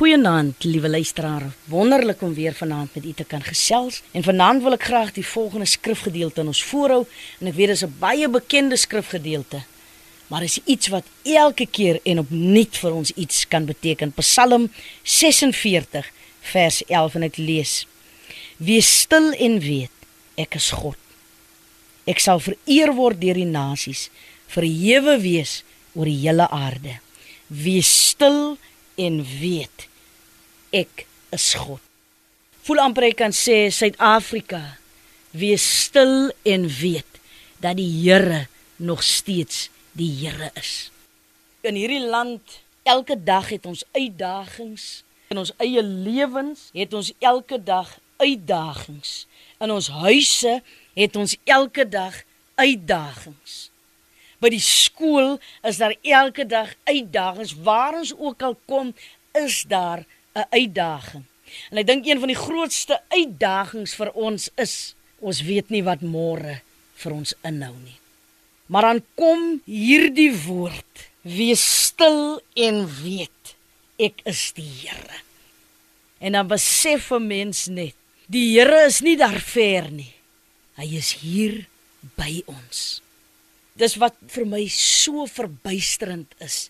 Goeienaand, liewe luisteraar. Wonderlik om weer vanaand met u te kan gesels. En vanaand wil ek graag die volgende skrifgedeelte in ons voorhou en ek weet dit is 'n baie bekende skrifgedeelte. Maar is iets wat elke keer en opnuut vir ons iets kan beteken. Psalm 46 vers 11 en ek lees: Wees stil en weet, ek is God. Ek sal vereer word deur die nasies, verhewe wees oor die hele aarde. Wees stil en weet ek is God. Voel amper ek kan sê Suid-Afrika, wees stil en weet dat die Here nog steeds die Here is. In hierdie land elke dag het ons uitdagings in ons eie lewens het ons elke dag uitdagings in ons huise het ons elke dag uitdagings by die skool is daar elke dag uitdagings. Waar ons ook al kom is daar 'n uitdaging. En ek dink een van die grootste uitdagings vir ons is ons weet nie wat môre vir ons inhou nie. Maar dan kom hierdie woord wees stil en weet ek is die Here. En dan besef 'n mens net die Here is nie daar ver nie. Hy is hier by ons dis wat vir my so verbuisterend is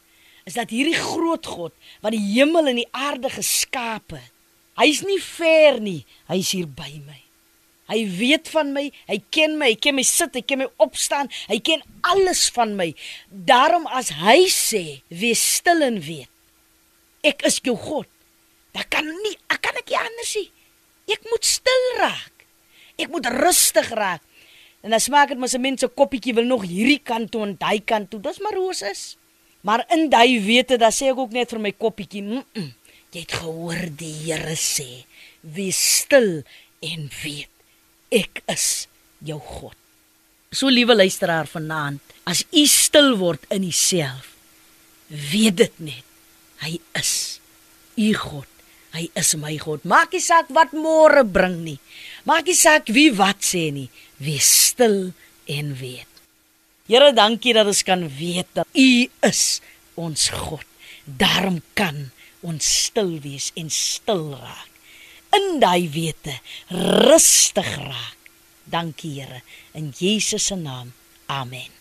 is dat hierdie groot God wat die hemel en die aarde geskaap het hy's nie ver nie hy's hier by my. Hy weet van my hy ken my hy ken my sit hy ken my opstaan hy ken alles van my. Daarom as hy sê wees stil en weet ek is jou God dan kan nie ek kan ek nie anders nie. Ek moet stil raak. Ek moet rustig raak En dan smaak dit mos 'n mens se koppietjie wil nog hierdie kant toe en daai kant toe. Dis maar roses. Maar in daai wete, dan sê ek ook net vir my koppietjie, mm -mm, jy het gehoor die Here sê, wees stil en weet ek is jou God. So liewe luisteraar vanaand, as u stil word in uself, weet dit net, hy is u God. Hy is my God. Maak nie saak wat môre bring nie. Maak nie saak wie wat sê nie wees stil en weet. Here, dankie dat ons kan weet dat U is ons God. Daarom kan ons stil wees en stil raak. In daai wete rustig raak. Dankie Here in Jesus se naam. Amen.